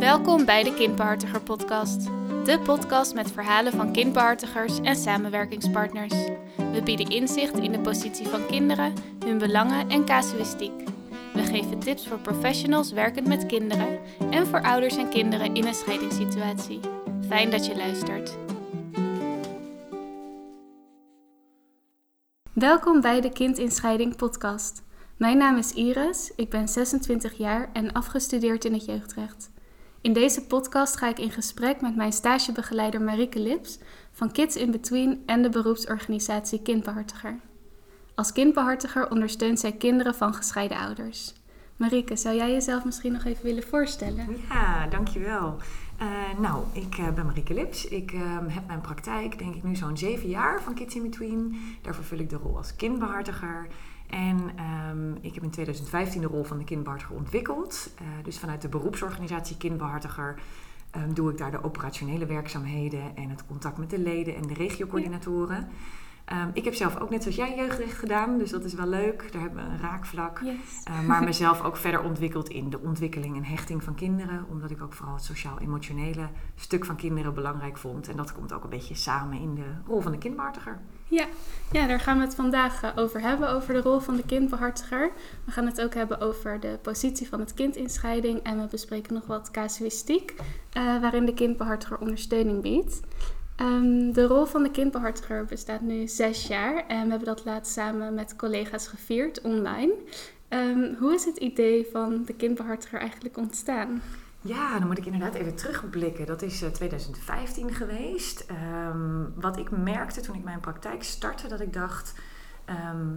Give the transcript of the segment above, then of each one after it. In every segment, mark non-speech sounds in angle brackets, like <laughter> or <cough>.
Welkom bij de Kindbehartiger Podcast. De podcast met verhalen van kindbehartigers en samenwerkingspartners. We bieden inzicht in de positie van kinderen, hun belangen en casuïstiek. We geven tips voor professionals werkend met kinderen en voor ouders en kinderen in een scheidingssituatie. Fijn dat je luistert. Welkom bij de Kind podcast. Mijn naam is Iris, ik ben 26 jaar en afgestudeerd in het jeugdrecht. In deze podcast ga ik in gesprek met mijn stagebegeleider Marieke Lips van Kids in Between en de beroepsorganisatie Kindbehartiger. Als kindbehartiger ondersteunt zij kinderen van gescheiden ouders. Marieke, zou jij jezelf misschien nog even willen voorstellen? Ja, dankjewel. Uh, nou, ik uh, ben Marieke Lips. Ik uh, heb mijn praktijk, denk ik nu zo'n zeven jaar van Kids in Between. Daar vervul ik de rol als kindbehartiger. En um, ik heb in 2015 de rol van de kindbehartiger ontwikkeld. Uh, dus vanuit de beroepsorganisatie kindbehartiger um, doe ik daar de operationele werkzaamheden en het contact met de leden en de regiocoördinatoren. Ja. Um, ik heb zelf ook net zoals jij jeugdrecht gedaan, dus dat is wel leuk. Daar hebben we een raakvlak. Yes. Uh, maar mezelf ook verder ontwikkeld in de ontwikkeling en hechting van kinderen. Omdat ik ook vooral het sociaal-emotionele stuk van kinderen belangrijk vond. En dat komt ook een beetje samen in de rol van de kindbehartiger. Ja. ja, daar gaan we het vandaag uh, over hebben, over de rol van de kindbehartiger. We gaan het ook hebben over de positie van het kind in scheiding. En we bespreken nog wat casuïstiek, uh, waarin de kindbehartiger ondersteuning biedt. Um, de rol van de kindbehartiger bestaat nu zes jaar en we hebben dat laatst samen met collega's gevierd online. Um, hoe is het idee van de kindbehartiger eigenlijk ontstaan? Ja, dan moet ik inderdaad even terugblikken. Dat is uh, 2015 geweest. Um, wat ik merkte toen ik mijn praktijk startte, dat ik dacht...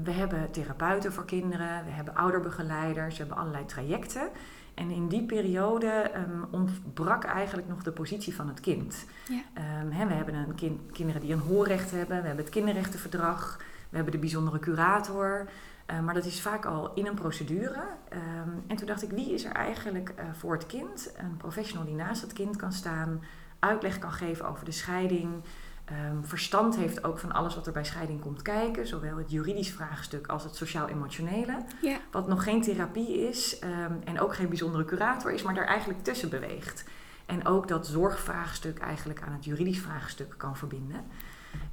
we hebben therapeuten voor kinderen, we hebben ouderbegeleiders, we hebben allerlei trajecten... En in die periode um, ontbrak eigenlijk nog de positie van het kind. Ja. Um, he, we hebben een kind, kinderen die een hoorrecht hebben, we hebben het kinderrechtenverdrag, we hebben de bijzondere curator. Uh, maar dat is vaak al in een procedure. Um, en toen dacht ik, wie is er eigenlijk uh, voor het kind? Een professional die naast het kind kan staan, uitleg kan geven over de scheiding, Um, verstand heeft ook van alles wat er bij scheiding komt kijken, zowel het juridisch vraagstuk als het sociaal-emotionele. Ja. Wat nog geen therapie is um, en ook geen bijzondere curator is, maar daar eigenlijk tussen beweegt. En ook dat zorgvraagstuk eigenlijk aan het juridisch vraagstuk kan verbinden.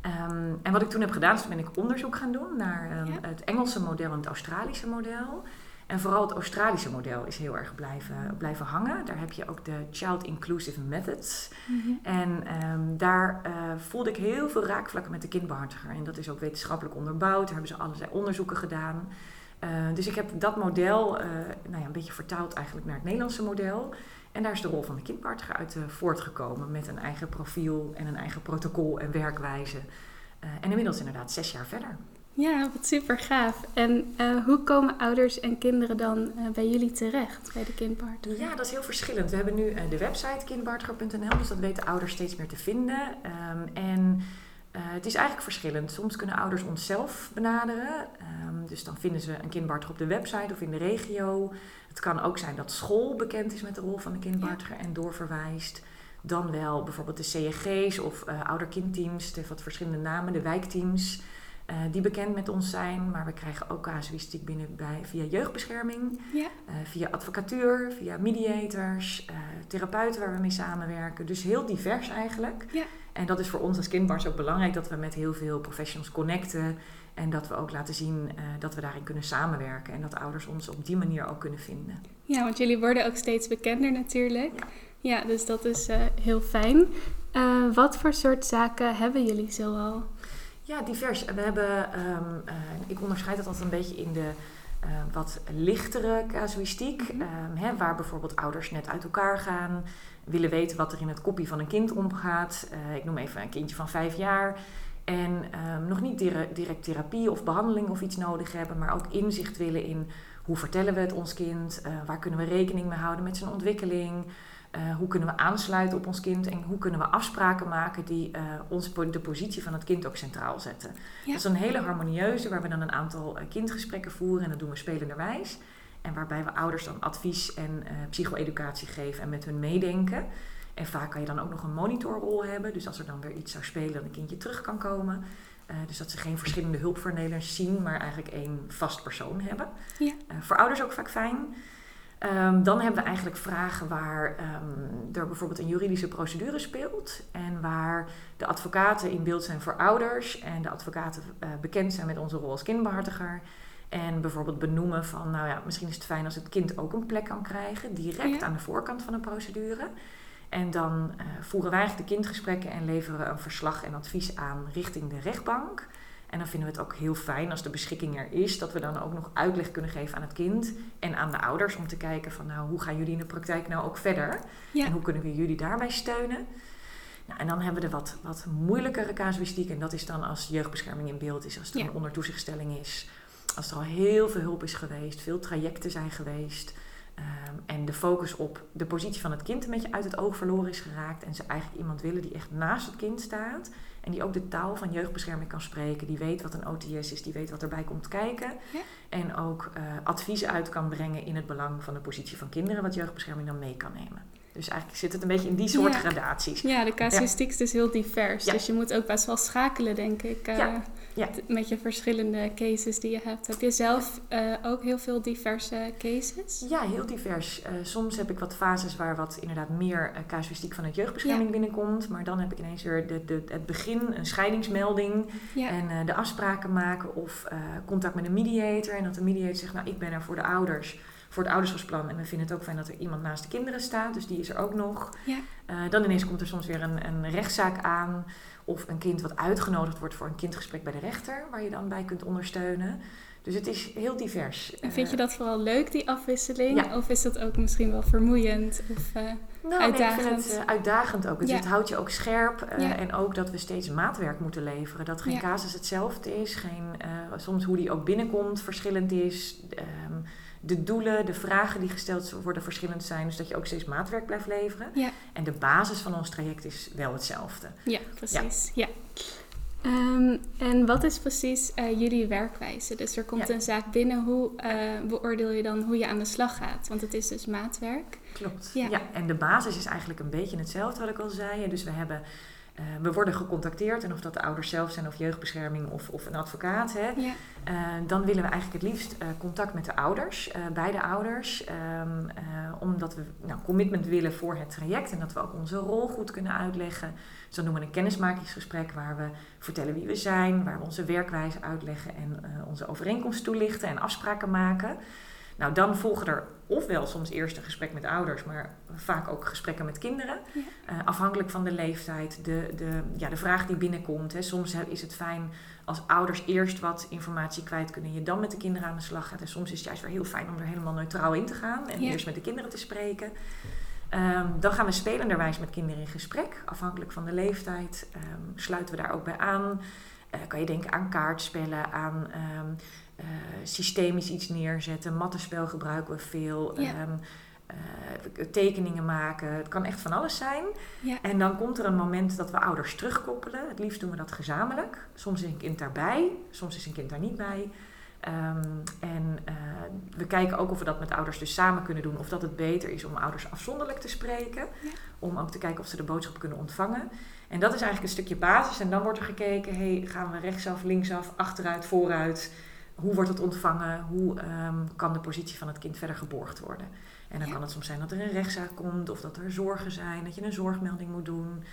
Um, en wat ik toen heb gedaan, is ben ik onderzoek gaan doen naar ja. het Engelse model en het Australische model. En vooral het Australische model is heel erg blijven, blijven hangen. Daar heb je ook de Child Inclusive Methods. Mm-hmm. En um, daar uh, voelde ik heel veel raakvlakken met de kindbehartiger. En dat is ook wetenschappelijk onderbouwd. Daar hebben ze allerlei onderzoeken gedaan. Uh, dus ik heb dat model uh, nou ja, een beetje vertaald eigenlijk naar het Nederlandse model. En daar is de rol van de kindbehartiger uit voortgekomen. Met een eigen profiel en een eigen protocol en werkwijze. en inmiddels inderdaad zes jaar verder. Ja, wat super gaaf. En uh, hoe komen ouders en kinderen dan uh, bij jullie terecht, bij de kindbehartiger? Ja, dat is heel verschillend. We hebben nu uh, de website kindbehartiger.nl, dus dat weten ouders steeds meer te vinden. Um, en het is eigenlijk verschillend. Soms kunnen ouders onszelf benaderen. Um, dus dan vinden ze een kindbehartiger op de website of in de regio. Het kan ook zijn dat school bekend is met de rol van de kindbehartiger ja. en doorverwijst. Dan wel bijvoorbeeld de CEG's of ouder-kindteams, het heeft wat verschillende namen, de wijkteams... Uh, die bekend met ons zijn, maar we krijgen ook casuïstiek binnen bij, via jeugdbescherming, ja. uh, via advocatuur, via mediators, uh, therapeuten waar we mee samenwerken. Dus heel divers eigenlijk. Ja. En dat is voor ons als kindbars ook belangrijk dat we met heel veel professionals connecten en dat we ook laten zien dat we daarin kunnen samenwerken en dat ouders ons op die manier ook kunnen vinden. Ja, want jullie worden ook steeds bekender natuurlijk. Ja, ja dus dat is heel fijn. wat voor soort zaken hebben jullie zoal? Ja, divers. We hebben, um, uh, ik onderscheid dat altijd een beetje in de uh, wat lichtere casuïstiek. Mm -hmm. um, hè, waar bijvoorbeeld ouders net uit elkaar gaan, willen weten wat er in het koppie van een kind omgaat. Uh, ik noem even een kindje van vijf jaar. En um, nog niet direct, direct therapie of behandeling of iets nodig hebben, maar ook inzicht willen in hoe vertellen we het ons kind, waar kunnen we rekening mee houden met zijn ontwikkeling. Uh, hoe kunnen we aansluiten op ons kind en hoe kunnen we afspraken maken die uh, ons, de positie van het kind ook centraal zetten. Ja. Dat is een hele harmonieuze waar we dan een aantal uh, kindgesprekken voeren en dat doen we spelenderwijs. En waarbij we ouders dan advies en psycho-educatie geven en met hun meedenken. En vaak kan je dan ook nog een monitorrol hebben. Dus als er dan weer iets zou spelen, dat een kindje terug kan komen. dus dat ze geen verschillende hulpverleners zien, maar eigenlijk één vast persoon hebben. Ja. voor ouders ook vaak fijn. Ehm, dan hebben we eigenlijk vragen waar um, er bijvoorbeeld een juridische procedure speelt en waar de advocaten in beeld zijn voor ouders en de advocaten uh, bekend zijn met onze rol als kindbehartiger. En bijvoorbeeld benoemen van, nou ja, misschien is het fijn als het kind ook een plek kan krijgen, direct aan de voorkant van een procedure. En dan uh, voeren wij eigenlijk de kindgesprekken en leveren we een verslag en advies aan richting de rechtbank. En dan vinden we het ook heel fijn als de beschikking er is, dat we dan ook nog uitleg kunnen geven aan het kind en aan de ouders om te kijken van nou, hoe gaan jullie in de praktijk nou ook verder? En hoe kunnen we jullie daarbij steunen? Nou, en dan hebben we de wat, wat moeilijkere casuïstiek en dat is dan als jeugdbescherming in beeld is, als er een ondertoezichtstelling is, als er al heel veel hulp is geweest, veel trajecten zijn geweest. Um, en de focus op de positie van het kind een beetje uit het oog verloren is geraakt. En ze eigenlijk iemand willen die echt naast het kind staat. En die ook de taal van jeugdbescherming kan spreken. Die weet wat een OTS is, die weet wat erbij komt kijken. Ja. En ook uh, adviezen uit kan brengen in het belang van de positie van kinderen, wat jeugdbescherming dan mee kan nemen. Dus eigenlijk zit het een beetje in die soort ja. gradaties. Ja, de casuïstiek is dus heel divers. Dus je moet ook best wel schakelen, denk ik. Uh, ja. Met je verschillende cases die je hebt. Heb je zelf uh, ook heel veel diverse cases? Ja, heel divers. Uh, soms heb ik wat fases waar wat inderdaad meer uh, casuïstiek vanuit jeugdbescherming ja. binnenkomt. Maar dan heb ik ineens weer de, de, het begin, een scheidingsmelding. Ja. En de afspraken maken of contact met een mediator. En dat de mediator zegt, nou ik ben er voor de ouders voor het ouderschapsplan. En we vinden het ook fijn dat er iemand naast de kinderen staat. Dus die is er ook nog. Ja. Uh, dan ineens komt er soms weer een, een rechtszaak aan. Of een kind wat uitgenodigd wordt voor een kindgesprek bij de rechter. Waar je dan bij kunt ondersteunen. Dus het is heel divers. En vind je dat vooral leuk, die afwisseling? Ja. Of is dat ook misschien wel vermoeiend of uh, nou, uitdagend? Nee, ik vind het uitdagend ook. Ja. Het houdt je ook scherp. Uh, ja. En ook dat we steeds maatwerk moeten leveren. Dat geen casus hetzelfde is. Geen, soms hoe die ook binnenkomt verschillend is. Um, de doelen, de vragen die gesteld worden verschillend zijn. Dus dat je ook steeds maatwerk blijft leveren. Ja. En de basis van ons traject is wel hetzelfde. Ja, precies. Ja. ja. Um, en wat is precies uh, jullie werkwijze? Dus er komt ja. een zaak binnen. Hoe uh, beoordeel je dan hoe je aan de slag gaat? Want het is dus maatwerk. Klopt. Ja. ja. En de basis is eigenlijk een beetje hetzelfde wat ik al zei. Dus we hebben uh, we worden gecontacteerd en of dat de ouders zelf zijn of jeugdbescherming of, of een advocaat. Hè, ja. uh, dan willen we eigenlijk het liefst uh, contact met de ouders, beide ouders. Um, omdat we nou, commitment willen voor het traject en dat we ook onze rol goed kunnen uitleggen. Dus dan doen we een kennismakingsgesprek waar we vertellen wie we zijn, waar we onze werkwijze uitleggen en onze overeenkomst toelichten en afspraken maken. Nou, dan volgen er ofwel soms eerst een gesprek met ouders, maar vaak ook gesprekken met kinderen. Ja. Uh, afhankelijk van de leeftijd, de, de, ja, de vraag die binnenkomt. Hè. Soms is het fijn als ouders eerst wat informatie kwijt kunnen, je dan met de kinderen aan de slag gaat. En soms is het juist weer heel fijn om er helemaal neutraal in te gaan en ja. eerst met de kinderen te spreken. Um, dan gaan we spelenderwijs met kinderen in gesprek. Afhankelijk van de leeftijd um, sluiten we daar ook bij aan. Uh, kan je denken aan kaartspellen, aan um, uh, systemisch iets neerzetten. Mattenspel gebruiken we veel. Ja. Um, uh, tekeningen maken. Het kan echt van alles zijn. Ja. En dan komt er een moment dat we ouders terugkoppelen. Het liefst doen we dat gezamenlijk. Soms is een kind daarbij, soms is een kind daar niet bij. Um, en uh, we kijken ook of we dat met ouders dus samen kunnen doen. Of dat het beter is om ouders afzonderlijk te spreken. Ja. Om ook te kijken of ze de boodschap kunnen ontvangen. En dat is eigenlijk een stukje basis. En dan wordt er gekeken, hey, gaan we rechtsaf, linksaf, achteruit, vooruit hoe wordt het ontvangen? Hoe um, kan de positie van het kind verder geborgd worden? En dan ja. kan het soms zijn dat er een rechtszaak komt, of dat er zorgen zijn, dat je een zorgmelding moet doen.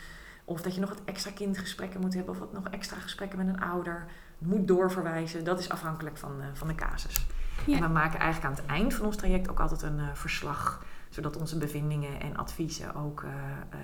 Of dat je nog wat extra kindgesprekken moet hebben, of wat nog extra gesprekken met een ouder moet doorverwijzen. Dat is afhankelijk van, uh, van de casus. Ja. En we maken eigenlijk aan het eind van ons traject ook altijd een uh, verslag, zodat onze bevindingen en adviezen ook uh,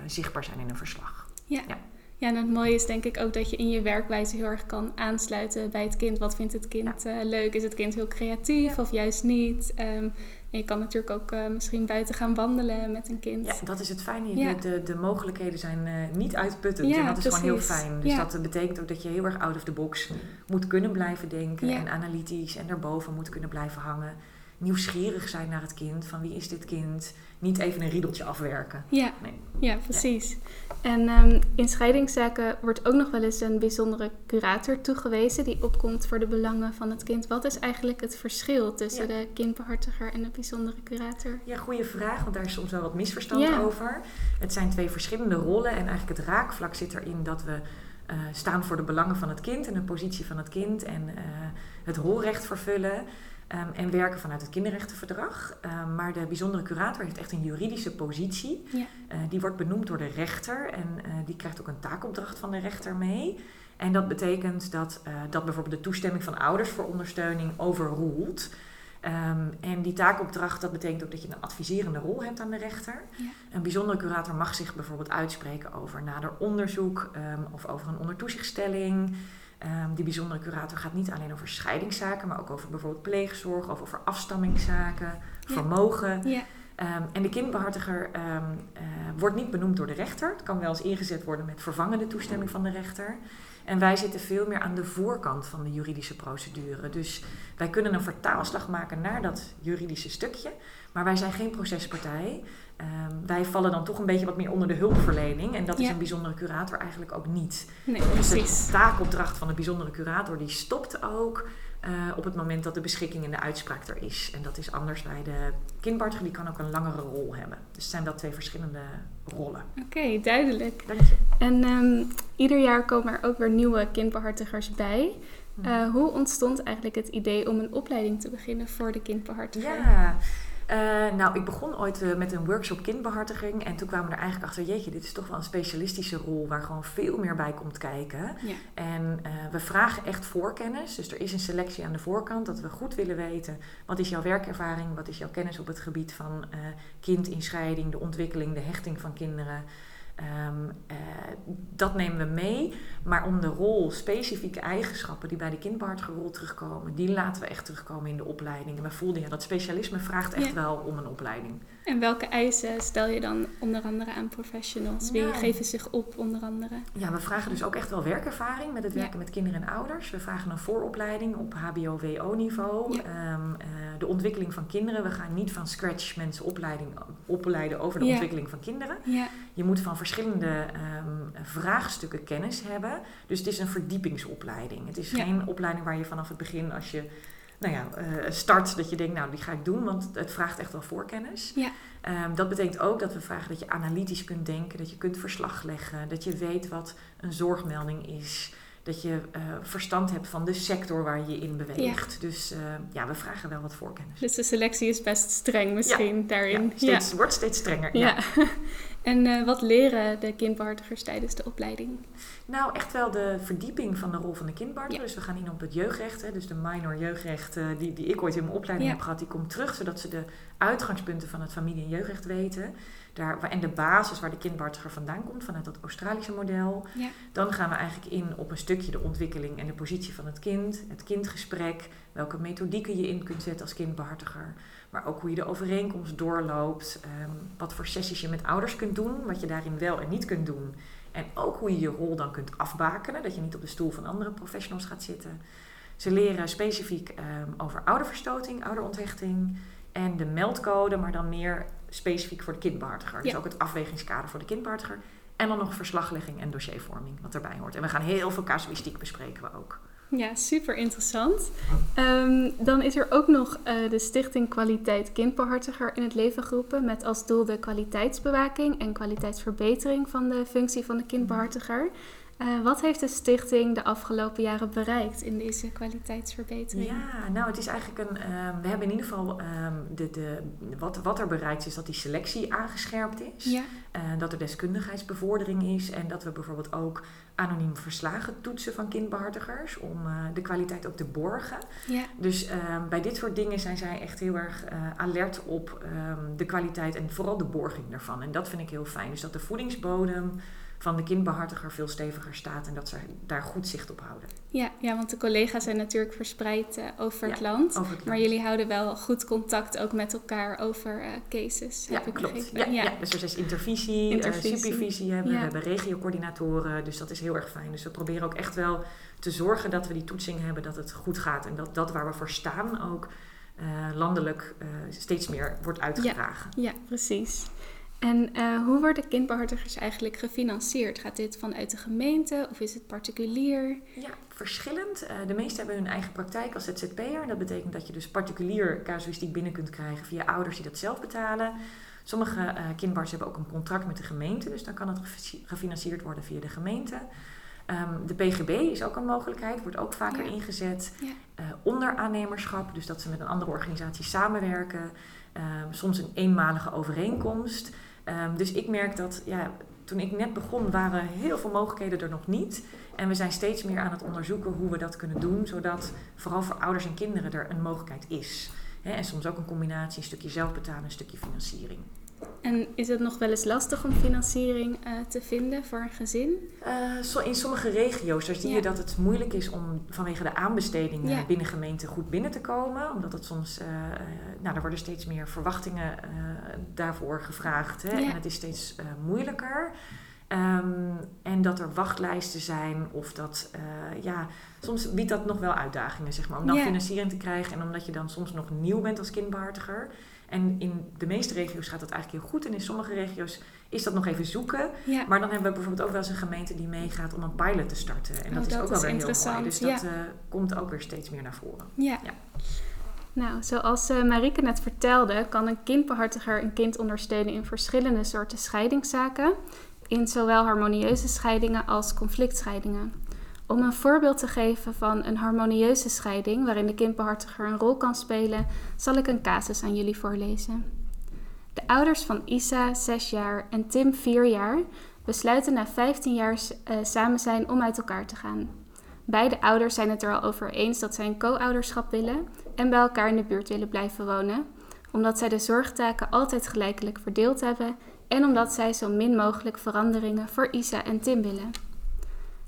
zichtbaar zijn in een verslag. Ja. ja. Ja, en het mooie is denk ik ook dat je in je werkwijze heel erg kan aansluiten bij het kind. Wat vindt het kind ja. uh, leuk? Is het kind heel creatief ja. of juist niet? Um, en je kan natuurlijk ook uh, misschien buiten gaan wandelen met een kind. Ja, dat is het fijne. Ja. De, de mogelijkheden zijn uh, niet uitputtend. En dat is precies. gewoon heel fijn. Dus dat betekent ook dat je heel erg out of the box moet kunnen blijven denken. En analytisch en daarboven moet kunnen blijven hangen. Nieuwsgierig zijn naar het kind. Van wie is dit kind? Niet even een riedeltje afwerken. Ja, nee. ja precies. En um, in scheidingszaken wordt ook nog wel eens een bijzondere curator toegewezen die opkomt voor de belangen van het kind. Wat is eigenlijk het verschil tussen ja. de kindbehartiger en de bijzondere curator? Ja, goede vraag, want daar is soms wel wat misverstand ja. over. Het zijn twee verschillende rollen en eigenlijk het raakvlak zit erin dat we uh, staan voor de belangen van het kind en de positie van het kind en uh, het rolrecht vervullen. Ehm, en werken vanuit het kinderrechtenverdrag. Ehm, maar de bijzondere curator heeft echt een juridische positie. Ja. Eh, die wordt benoemd door de rechter en eh, die krijgt ook een taakopdracht van de rechter mee. En dat betekent dat, eh, dat bijvoorbeeld de toestemming van ouders voor ondersteuning overroelt. Ehm, en die taakopdracht, dat betekent ook dat je een adviserende rol hebt aan de rechter. Ja. Een bijzondere curator mag zich bijvoorbeeld uitspreken over nader onderzoek of over een ondertoezichtstelling. Ehm, die bijzondere curator gaat niet alleen over scheidingszaken, maar ook over bijvoorbeeld pleegzorg of over afstammingszaken, Ja. vermogen. Ja, Ehm, en de kindbehartiger ehm, eh, wordt niet benoemd door de rechter. Het kan wel eens ingezet worden met vervangende toestemming van de rechter. En wij zitten veel meer aan de voorkant van de juridische procedure. Dus wij kunnen een vertaalslag maken naar dat juridische stukje. Maar wij zijn geen procespartij. Ehm, wij vallen dan toch een beetje wat meer onder de hulpverlening. En dat is een bijzondere curator eigenlijk ook niet. nee, Dus de taakopdracht van de bijzondere curator die stopt ook eh, op het moment dat de beschikking en de uitspraak er is. En dat is anders bij de kindbehartiger, die kan ook een langere rol hebben. Dus het zijn wel twee verschillende rollen. Oké, duidelijk. Dank je. En ehm, ieder jaar komen er ook weer nieuwe kindbehartigers bij. Hm. Eh, hoe ontstond eigenlijk het idee om een opleiding te beginnen voor de kindbehartiger? Ja, eh, nou ik begon ooit eh, met een workshop kindbehartiging en toen kwamen we er eigenlijk achter, jeetje, dit is toch wel een specialistische rol waar gewoon veel meer bij komt kijken. Ja. En eh, we vragen echt voorkennis, dus er is een selectie aan de voorkant dat we goed willen weten wat is jouw werkervaring, wat is jouw kennis op het gebied van kindinscheiding, de ontwikkeling, de hechting van kinderen. Ehm, eh, dat nemen we mee, maar om de rol, specifieke eigenschappen die bij de kindbehartigerrol terugkomen, die laten we echt terugkomen in de opleiding. En we voelden ja, dat specialisme vraagt echt Ja. wel om een opleiding. En welke eisen stel je dan onder andere aan professionals? Wie Nou. geven zich op onder andere? Ja, we vragen dus ook echt wel werkervaring met het Ja. werken met kinderen en ouders. We vragen een vooropleiding op HBO-WO-niveau. Ja. Ehm, eh, de ontwikkeling van kinderen. We gaan niet van scratch mensen opleiding, opleiden over de ontwikkeling van kinderen. Ja, Je moet van verschillende ehm, vraagstukken kennis hebben. Dus het is een verdiepingsopleiding. Het is geen opleiding waar je vanaf het begin, als je nou ja, eh, start, dat je denkt, nou die ga ik doen, want het vraagt echt wel voorkennis. Ja. Ehm, dat betekent ook dat we vragen dat je analytisch kunt denken, dat je kunt verslag leggen, dat je weet wat een zorgmelding is. Dat je eh, verstand hebt van de sector waar je je in beweegt. Dus eh, ja, we vragen wel wat voorkennis. dus de selectie is best streng misschien daarin. Ja, steeds, Wordt steeds strenger. Ja. <laughs> En eh, wat leren de kindbehartigers tijdens de opleiding? Nou, echt wel de verdieping van de rol van de kindbehartiger. Ja. Dus we gaan in op het jeugdrecht. Hè, dus de minor jeugdrecht eh, die, die ik ooit in mijn opleiding Ja. heb gehad, die komt terug. Zodat ze de uitgangspunten van het familie- en jeugdrecht weten. Daar, en de basis waar de kindbehartiger vandaan komt, vanuit dat Australische model. Ja. Dan gaan we eigenlijk in op een stukje de ontwikkeling en de positie van het kind. Het kindgesprek, welke methodieken je in kunt zetten als kindbehartiger. Maar ook hoe je de overeenkomst doorloopt. ehm, wat voor sessies je met ouders kunt doen. Wat je daarin wel en niet kunt doen. En ook hoe je je rol dan kunt afbakenen. Dat je niet op de stoel van andere professionals gaat zitten. Ze leren specifiek ehm, over ouderverstoting, ouderonthechting. En de meldcode, maar dan meer specifiek voor de kindbehartiger. Dus Ja. ook het afwegingskader voor de kindbehartiger. En dan nog verslaglegging en dossiervorming, wat erbij hoort. En we gaan heel veel casuïstiek bespreken we ook. Ja, super interessant. Ehm, dan is er ook nog eh, de Stichting Kwaliteit Kindbehartiger in het leven geroepen. Met als doel de kwaliteitsbewaking en kwaliteitsverbetering van de functie van de kindbehartiger. Eh, wat heeft de stichting de afgelopen jaren bereikt in deze kwaliteitsverbetering? Ja, nou het is eigenlijk een. ehm, we hebben in ieder geval ehm, de, de, wat, wat er bereikt is dat die selectie aangescherpt is. Ja, Eh, dat er deskundigheidsbevordering is en dat we bijvoorbeeld ook anoniem verslagen toetsen van kindbehartigers om eh, de kwaliteit ook te borgen. ja, Dus ehm, bij dit soort dingen zijn zij echt heel erg alert op de kwaliteit en vooral de borging daarvan. En dat vind ik heel fijn. Dus dat de voedingsbodem van de kindbehartiger veel steviger staat en dat ze daar goed zicht op houden. ja, ja, want de collega's zijn natuurlijk verspreid eh, over het land. Over het Maar jullie houden wel goed contact ook met elkaar over eh, cases. Ja, klopt. Ja, ja. Dus er is intervisie, Intervisie. eh, supervisie hebben, we hebben regiocoördinatoren, dus dat is heel erg fijn. Dus we proberen ook echt wel te zorgen dat we die toetsing hebben, dat het goed gaat en dat dat waar we voor staan ook landelijk steeds meer wordt uitgedragen. Ja, precies. En eh, hoe worden kindbehartigers eigenlijk gefinancierd? Gaat dit vanuit de gemeente of is het particulier? Ja, verschillend. Eh, de meesten hebben hun eigen praktijk als ZZP'er. Dat betekent dat je dus particulier casuïstiek binnen kunt krijgen via ouders die dat zelf betalen. Sommige eh kindbarts hebben ook een contract met de gemeente, dus dan kan het gefi- gefinancierd worden via de gemeente. Ehm, de PGB is ook een mogelijkheid, wordt ook vaker Ja. ingezet. Ja. Onderaannemerschap, dus dat ze met een andere organisatie samenwerken. Ehm, soms een eenmalige overeenkomst. Ehm, dus ik merk dat ja, toen ik net begon, waren heel veel mogelijkheden er nog niet. En we zijn steeds meer aan het onderzoeken hoe we dat kunnen doen, zodat vooral voor ouders en kinderen er een mogelijkheid is. En soms ook een combinatie, een stukje zelf betalen, een stukje financiering. En is het nog wel eens lastig om financiering eh, te vinden voor een gezin? Eh, in sommige regio's daar zie Ja. je dat het moeilijk is om vanwege de aanbestedingen Ja. binnen gemeenten goed binnen te komen. Omdat het soms, eh, nou, er worden steeds meer verwachtingen daarvoor gevraagd. Hè? Ja. En het is steeds moeilijker. Ehm, en dat er wachtlijsten zijn of dat, ja, soms biedt dat nog wel uitdagingen, zeg maar. Om dan financiering te krijgen en omdat je dan soms nog nieuw bent als kindbehartiger. En in de meeste regio's gaat dat eigenlijk heel goed. En in sommige regio's is dat nog even zoeken. Ja. Maar dan hebben we bijvoorbeeld ook wel eens een gemeente die meegaat om een pilot te starten. En Oh, dat is ook wel weer heel mooi. Dus dat eh, komt ook weer steeds meer naar voren. Ja. Ja. Nou, zoals eh Marieke net vertelde, kan een kindbehartiger een kind ondersteunen in verschillende soorten scheidingszaken. In zowel harmonieuze scheidingen als conflictscheidingen. Om een voorbeeld te geven van een harmonieuze scheiding waarin de kindbehartiger een rol kan spelen, zal ik een casus aan jullie voorlezen. De ouders van Isa, 6 jaar, en Tim, 4 jaar, besluiten na 15 jaar eh, samen zijn om uit elkaar te gaan. Beide ouders zijn het er al over eens dat zij een co-ouderschap willen en bij elkaar in de buurt willen blijven wonen, omdat zij de zorgtaken altijd gelijkelijk verdeeld hebben en omdat zij zo min mogelijk veranderingen voor Isa en Tim willen.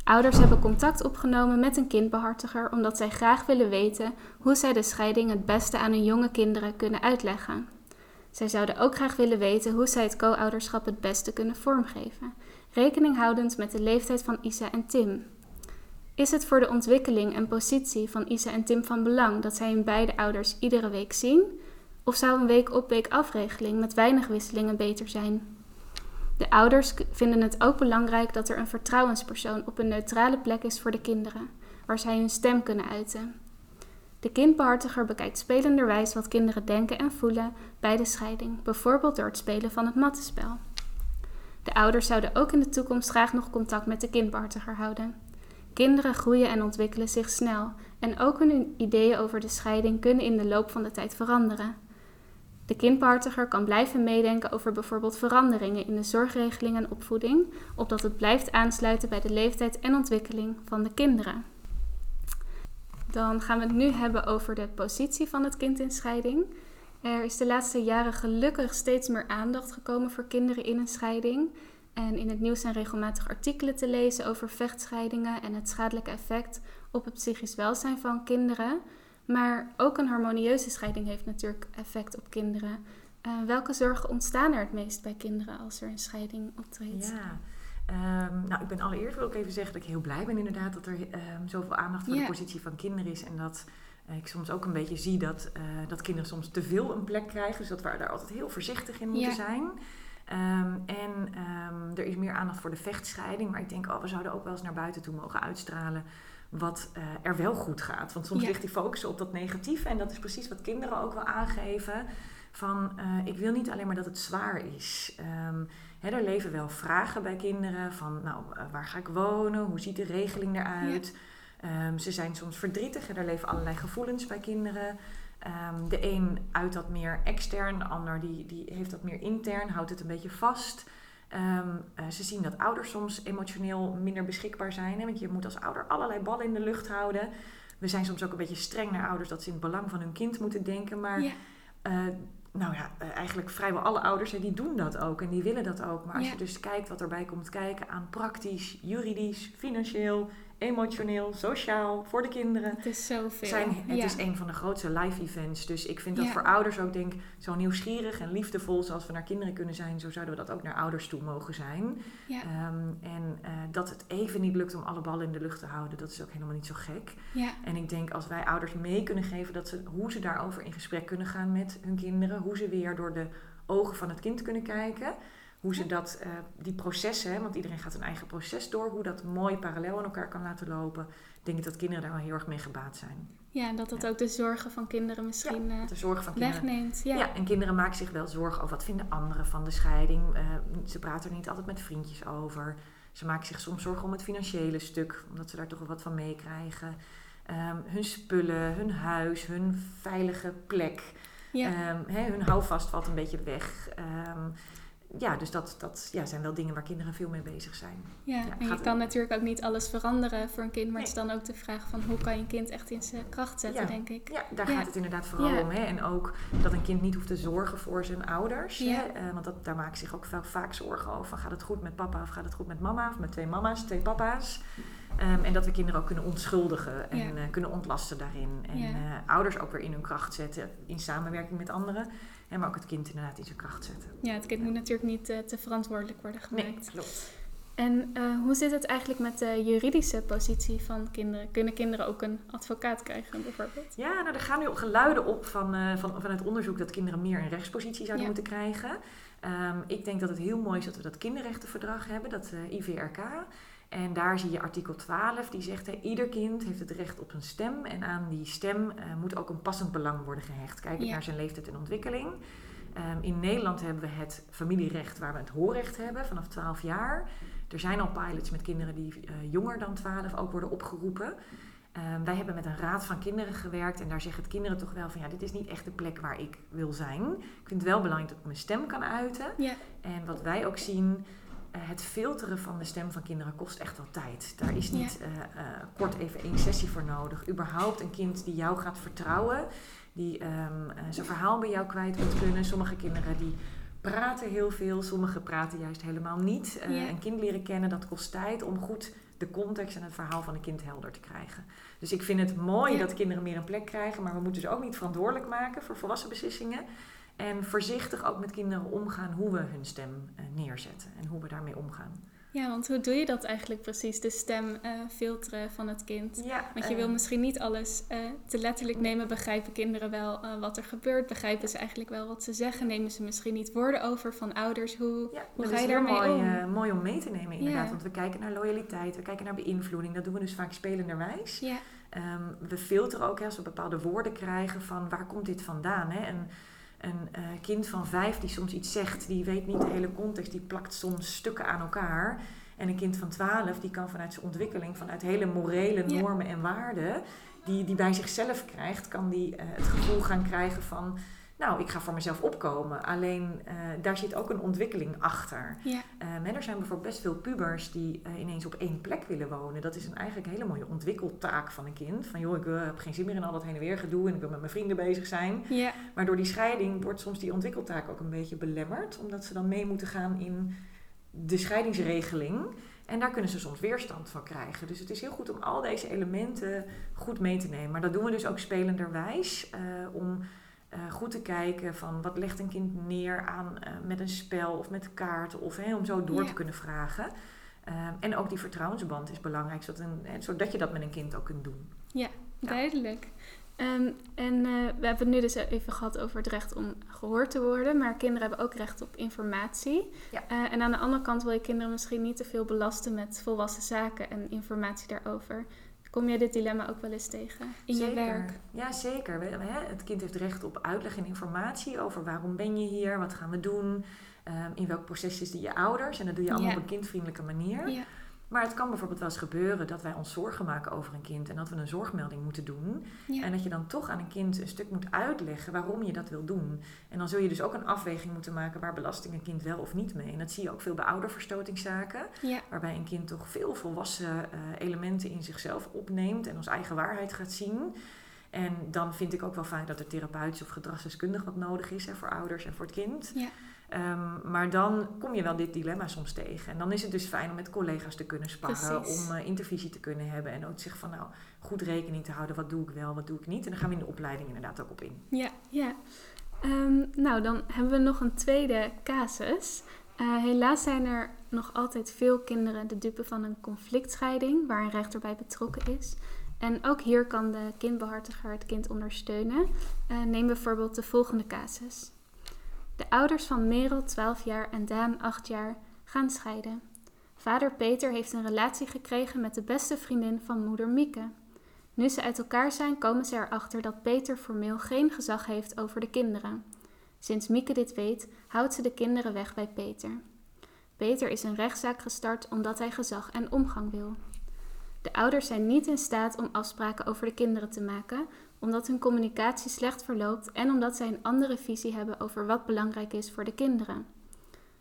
Ouders hebben contact opgenomen met een kindbehartiger omdat zij graag willen weten hoe zij de scheiding het beste aan hun jonge kinderen kunnen uitleggen. Zij zouden ook graag willen weten hoe zij het co-ouderschap het beste kunnen vormgeven, rekening houdend met de leeftijd van Isa en Tim. Is het voor de ontwikkeling en positie van Isa en Tim van belang dat zij hun beide ouders iedere week zien? Of zou een week op week afregeling met weinig wisselingen beter zijn? De ouders vinden het ook belangrijk dat er een vertrouwenspersoon op een neutrale plek is voor de kinderen, waar zij hun stem kunnen uiten. De kindbehartiger bekijkt spelenderwijs wat kinderen denken en voelen bij de scheiding, bijvoorbeeld door het spelen van het mattenspel. De ouders zouden ook in de toekomst graag nog contact met de kindbehartiger houden. Kinderen groeien en ontwikkelen zich snel en ook hun ideeën over de scheiding kunnen in de loop van de tijd veranderen. De kindbehartiger kan blijven meedenken over bijvoorbeeld veranderingen in de zorgregeling en opvoeding, opdat het blijft aansluiten bij de leeftijd en ontwikkeling van de kinderen. Dan gaan we het nu hebben over de positie van het kind in scheiding. Er is de laatste jaren gelukkig steeds meer aandacht gekomen voor kinderen in een scheiding. En in het nieuws zijn regelmatig artikelen te lezen over vechtscheidingen en het schadelijke effect op het psychisch welzijn van kinderen. Maar ook een harmonieuze scheiding heeft natuurlijk effect op kinderen. Eh, welke zorgen ontstaan er het meest bij kinderen als er een scheiding optreedt? Ja. Ehm, nou, ik ben allereerst wil ik even zeggen dat ik heel blij ben inderdaad dat er ehm, zoveel aandacht voor de positie van kinderen is. En dat eh, ik soms ook een beetje zie dat, eh, dat kinderen soms te veel een plek krijgen. Dus dat we daar altijd heel voorzichtig in moeten zijn. Ehm, en er is meer aandacht voor de vechtscheiding. Maar ik denk, oh, we zouden ook wel eens naar buiten toe mogen uitstralen wat eh, er wel goed gaat. Want soms Ja. ligt die focus op dat negatieve. En dat is precies wat kinderen ook wel aangeven. Van, eh, ik wil niet alleen maar dat het zwaar is. Ehm, hè, er leven wel vragen bij kinderen van, nou, eh, waar ga ik wonen? Hoe ziet de regeling eruit? Ehm, ze zijn soms verdrietig en er leven allerlei gevoelens bij kinderen. Ehm, de een uit dat meer extern, de ander die, die heeft dat meer intern, houdt het een beetje vast. Ehm, eh, ze zien dat ouders soms emotioneel minder beschikbaar zijn. Hè, want je moet als ouder allerlei ballen in de lucht houden. We zijn soms ook een beetje streng naar ouders dat ze in het belang van hun kind moeten denken. Maar Ja. eh, nou ja, eh, eigenlijk vrijwel alle ouders hè, die doen dat ook en die willen dat ook. Maar als Ja. je dus kijkt wat erbij komt kijken aan praktisch, juridisch, financieel, emotioneel, sociaal voor de kinderen. Het is zoveel. Zijn, het Ja. is een van de grootste live events. Dus ik vind dat Ja. voor ouders ook denk zo nieuwsgierig en liefdevol zoals we naar kinderen kunnen zijn. Zo zouden we dat ook naar ouders toe mogen zijn. Ja. Ehm, en eh, dat het even niet lukt om alle ballen in de lucht te houden, dat is ook helemaal niet zo gek. Ja. En ik denk als wij ouders mee kunnen geven dat ze, hoe ze daarover in gesprek kunnen gaan met hun kinderen. Hoe ze weer door de ogen van het kind kunnen kijken. Hoe ze dat, eh, die processen, hè, want iedereen gaat een eigen proces door. Hoe dat mooi parallel aan elkaar kan laten lopen. Denk ik dat kinderen daar wel heel erg mee gebaat zijn. ja, dat dat ook de zorgen van kinderen misschien eh, De zorg van kinderen. wegneemt. Ja. Ja. en kinderen maken zich wel zorgen over wat vinden anderen van de scheiding. Eh, ze praten er niet altijd met vriendjes over. Ze maken zich soms zorgen om het financiële stuk, omdat ze daar toch wel wat van meekrijgen. Ehm, hun spullen, hun huis, hun veilige plek. Ja. Ehm, hun houvast valt een beetje weg. Ehm, ja, dus dat, dat ja, zijn wel dingen waar kinderen veel mee bezig zijn. Ja, Ja, en je kan natuurlijk ook niet alles veranderen voor een kind, maar het is dan ook de vraag van hoe kan je een kind echt in zijn kracht zetten, Ja. denk ik. Ja, daar Ja. gaat het inderdaad vooral om. Hè? En ook dat een kind niet hoeft te zorgen voor zijn ouders. Hè? Eh, want dat, daar maken zich ook vaak, vaak zorgen over. Van, gaat het goed met papa of gaat het goed met mama? Of met twee mama's, twee papa's. Ehm, en dat we kinderen ook kunnen onschuldigen en Ja. eh, kunnen ontlasten daarin. En Ja. eh, ouders ook weer in hun kracht zetten. In samenwerking met anderen. En maar ook het kind inderdaad in zijn kracht zetten. Ja, het kind moet natuurlijk niet eh, te verantwoordelijk worden gemaakt. Nee, klopt. En eh, hoe zit het eigenlijk met de juridische positie van kinderen? Kunnen kinderen ook een advocaat krijgen, bijvoorbeeld? Ja, nou, er gaan nu geluiden op van, eh, van, vanuit onderzoek dat kinderen meer een rechtspositie zouden Ja. moeten krijgen. Ehm, ik denk dat het heel mooi is dat we dat kinderrechtenverdrag hebben, dat IVRK. En daar zie je artikel 12, die zegt: hè, ieder kind heeft het recht op een stem. En aan die stem eh, moet ook een passend belang worden gehecht. Ja. naar zijn leeftijd en ontwikkeling. Ehm, in Nederland hebben we het familierecht waar we het hoorrecht hebben vanaf 12 jaar. Er zijn al pilots met kinderen die eh, jonger dan 12 ook worden opgeroepen. Ehm, wij hebben met een raad van kinderen gewerkt en daar zeggen het kinderen toch wel van ja, dit is niet echt de plek waar ik wil zijn. Ik vind het wel belangrijk dat ik mijn stem kan uiten. Ja, En wat wij ook zien, het filteren van de stem van kinderen kost echt wel tijd. Daar is niet eh, eh, kort even één sessie voor nodig. Überhaupt een kind die jou gaat vertrouwen, die ehm, eh, zijn verhaal bij jou kwijt moet kunnen. Sommige kinderen die praten heel veel, sommige praten juist helemaal niet. Ja. Een kind leren kennen, dat kost tijd om goed de context en het verhaal van een kind helder te krijgen. Dus ik vind het mooi Ja. dat kinderen meer een plek krijgen, maar we moeten ze ook niet verantwoordelijk maken voor volwassen beslissingen. En voorzichtig ook met kinderen omgaan hoe we hun stem eh, neerzetten en hoe we daarmee omgaan. ja, want hoe doe je dat eigenlijk precies? De stem eh, filteren van het kind? Ja, Want je eh, wil misschien niet alles te letterlijk nemen. Begrijpen kinderen wel wat er gebeurt? Begrijpen ze eigenlijk wel wat ze zeggen? Nemen ze misschien niet woorden over van ouders? Hoe, ja, hoe ga is je daarmee mooi, om? mooi om mee te nemen inderdaad. Ja. Want we kijken naar loyaliteit, we kijken naar beïnvloeding. Dat doen we dus vaak spelenderwijs. ja, Ehm, we filteren ook hè, als we bepaalde woorden krijgen van waar komt dit vandaan. Hè? Een, een eh, kind van vijf die soms iets zegt, die weet niet de hele context, die plakt soms stukken aan elkaar. En een kind van twaalf, die kan vanuit zijn ontwikkeling, vanuit hele morele Ja. normen en waarden, die, die bij zichzelf krijgt, kan die eh, het gevoel gaan krijgen van, nou, ik ga voor mezelf opkomen. Alleen eh, daar zit ook een ontwikkeling achter. ja, Ehm, en er zijn bijvoorbeeld best veel pubers die eh, ineens op één plek willen wonen. Dat is een, eigenlijk een hele mooie ontwikkeltaak van een kind. Van joh, ik eh, heb geen zin meer in al dat heen en weer gedoe en ik wil met mijn vrienden bezig zijn. ja, Maar door die scheiding wordt soms die ontwikkeltaak ook een beetje belemmerd. Omdat ze dan mee moeten gaan in de scheidingsregeling. En daar kunnen ze soms weerstand van krijgen. Dus het is heel goed om al deze elementen goed mee te nemen. Maar dat doen we dus ook spelenderwijs. om eh, goed te kijken van wat legt een kind neer aan eh, met een spel of met kaarten. Of om zo door Ja. te kunnen vragen. Eh, en ook die vertrouwensband is belangrijk. Zodat, een, zodat je dat met een kind ook kunt doen. Ja. duidelijk. Ehm, en eh, we hebben het nu dus even gehad over het recht om gehoord te worden. Maar kinderen hebben ook recht op informatie. Ja. En aan de andere kant wil je kinderen misschien niet te veel belasten met volwassen zaken en informatie daarover. Kom je dit dilemma ook wel eens tegen in je werk? Ja, zeker. Het kind heeft recht op uitleg en informatie over waarom ben je hier, wat gaan we doen, ehm, in welk proces zitten je ouders. En dat doe je allemaal Ja. op een kindvriendelijke manier. Ja, Maar het kan bijvoorbeeld wel eens gebeuren dat wij ons zorgen maken over een kind en dat we een zorgmelding moeten doen. ja, En dat je dan toch aan een kind een stuk moet uitleggen waarom je dat wil doen. En dan zul je dus ook een afweging moeten maken waar belasting een kind wel of niet mee. En dat zie je ook veel bij ouderverstotingszaken. ja, Waarbij een kind toch veel volwassen eh, elementen in zichzelf opneemt en als eigen waarheid gaat zien. En dan vind ik ook wel vaak dat er therapeutisch of gedragsdeskundig wat nodig is hè, voor ouders en voor het kind. ja, Ehm, maar dan kom je wel dit dilemma soms tegen. En dan is het dus fijn om met collega's te kunnen sparren, Precies. om eh, intervisie te kunnen hebben en ook zeggen van nou, goed rekening te houden, wat doe ik wel, wat doe ik niet. En dan gaan we in de opleiding inderdaad ook op in. ja. ja. Ehm, nou, dan hebben we nog een tweede casus. Eh, helaas zijn er nog altijd veel kinderen de dupe van een conflictscheiding waar een rechter bij betrokken is. En ook hier kan de kindbehartiger het kind ondersteunen. Eh, neem bijvoorbeeld de volgende casus. De ouders van Merel, 12 jaar, en Daan, 8 jaar, gaan scheiden. Vader Peter heeft een relatie gekregen met de beste vriendin van moeder Mieke. Nu ze uit elkaar zijn, komen ze erachter dat Peter formeel geen gezag heeft over de kinderen. Sinds Mieke dit weet, houdt ze de kinderen weg bij Peter. Peter is een rechtszaak gestart omdat hij gezag en omgang wil. De ouders zijn niet in staat om afspraken over de kinderen te maken, omdat hun communicatie slecht verloopt en omdat zij een andere visie hebben over wat belangrijk is voor de kinderen.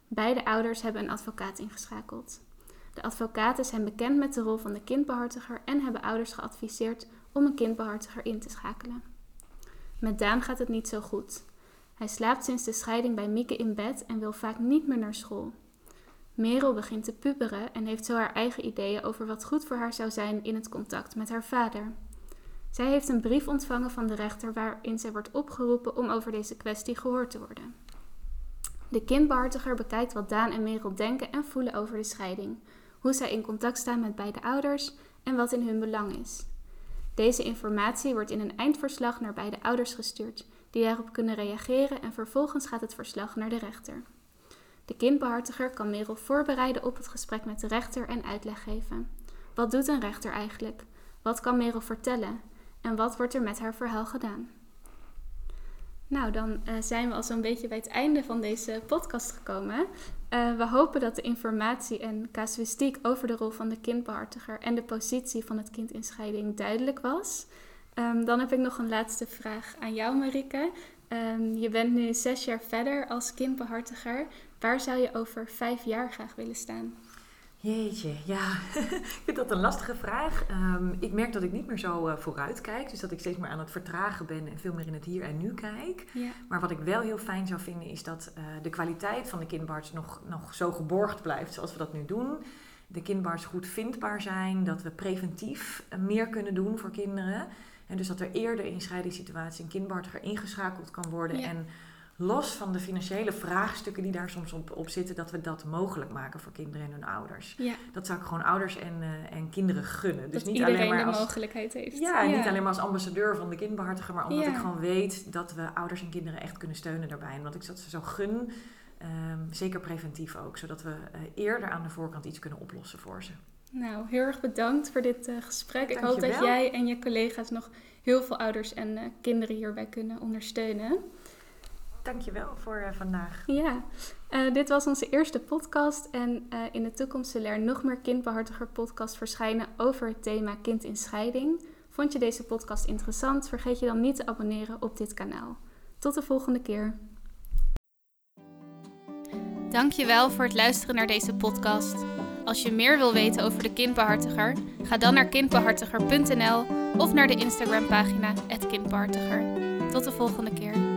Beide ouders hebben een advocaat ingeschakeld. De advocaten zijn bekend met de rol van de kindbehartiger en hebben ouders geadviseerd om een kindbehartiger in te schakelen. Met Daan gaat het niet zo goed. Hij slaapt sinds de scheiding bij Mieke in bed en wil vaak niet meer naar school. Merel begint te puberen en heeft zo haar eigen ideeën over wat goed voor haar zou zijn in het contact met haar vader. Zij heeft een brief ontvangen van de rechter waarin zij wordt opgeroepen om over deze kwestie gehoord te worden. De kindbehartiger bekijkt wat Daan en Merel denken en voelen over de scheiding, hoe zij in contact staan met beide ouders en wat in hun belang is. Deze informatie wordt in een eindverslag naar beide ouders gestuurd, die daarop kunnen reageren en vervolgens gaat het verslag naar de rechter. De kindbehartiger kan Merel voorbereiden op het gesprek met de rechter en uitleg geven. Wat doet een rechter eigenlijk? Wat kan Merel vertellen? En wat wordt er met haar verhaal gedaan? Nou, dan uh, zijn we al zo'n beetje bij het einde van deze podcast gekomen. Uh, we hopen dat de informatie en casuïstiek over de rol van de kindbehartiger en de positie van het kind in scheiding duidelijk was. Um, dan heb ik nog een laatste vraag aan jou, Marike. Um, je bent nu zes jaar verder als kindbehartiger. Waar zou je over vijf jaar graag willen staan? Jeetje, ja, <laughs> ik vind dat een lastige vraag. Um, ik merk dat ik niet meer zo uh, vooruit kijk. Dus dat ik steeds meer aan het vertragen ben en veel meer in het hier en nu kijk. Ja. Maar wat ik wel heel fijn zou vinden is dat uh, de kwaliteit van de kindbars nog, nog zo geborgd blijft zoals we dat nu doen. De kindbars goed vindbaar zijn, dat we preventief uh, meer kunnen doen voor kinderen. En dus dat er eerder in scheidingssituatie een kindbartiger ingeschakeld kan worden. Ja. En los van de financiële vraagstukken die daar soms op, op zitten, dat we dat mogelijk maken voor kinderen en hun ouders. Ja. Dat zou ik gewoon ouders en, uh, en kinderen gunnen. Dus dat niet alleen maar als, de mogelijkheid heeft. Ja, ja, niet alleen maar als ambassadeur van de kindbehartiger, maar omdat ik gewoon weet dat we ouders en kinderen echt kunnen steunen daarbij. En omdat ik dat ze zo gun, um, zeker preventief ook, zodat we uh, eerder aan de voorkant iets kunnen oplossen voor ze. Nou, heel erg bedankt voor dit uh, gesprek. Dank ik hoop dat jij en je collega's nog heel veel ouders en kinderen hierbij kunnen ondersteunen. Dankjewel voor uh, vandaag. Ja, uh, dit was onze eerste podcast. En uh, in de toekomst zullen er nog meer kindbehartiger podcasts verschijnen over het thema kind in scheiding. Vond je deze podcast interessant? Vergeet je dan niet te abonneren op dit kanaal. Tot de volgende keer. Dankjewel voor het luisteren naar deze podcast. Als je meer wil weten over de kindbehartiger, ga dan naar kindbehartiger.nl of naar de Instagram pagina @kindbehartiger. Tot de volgende keer.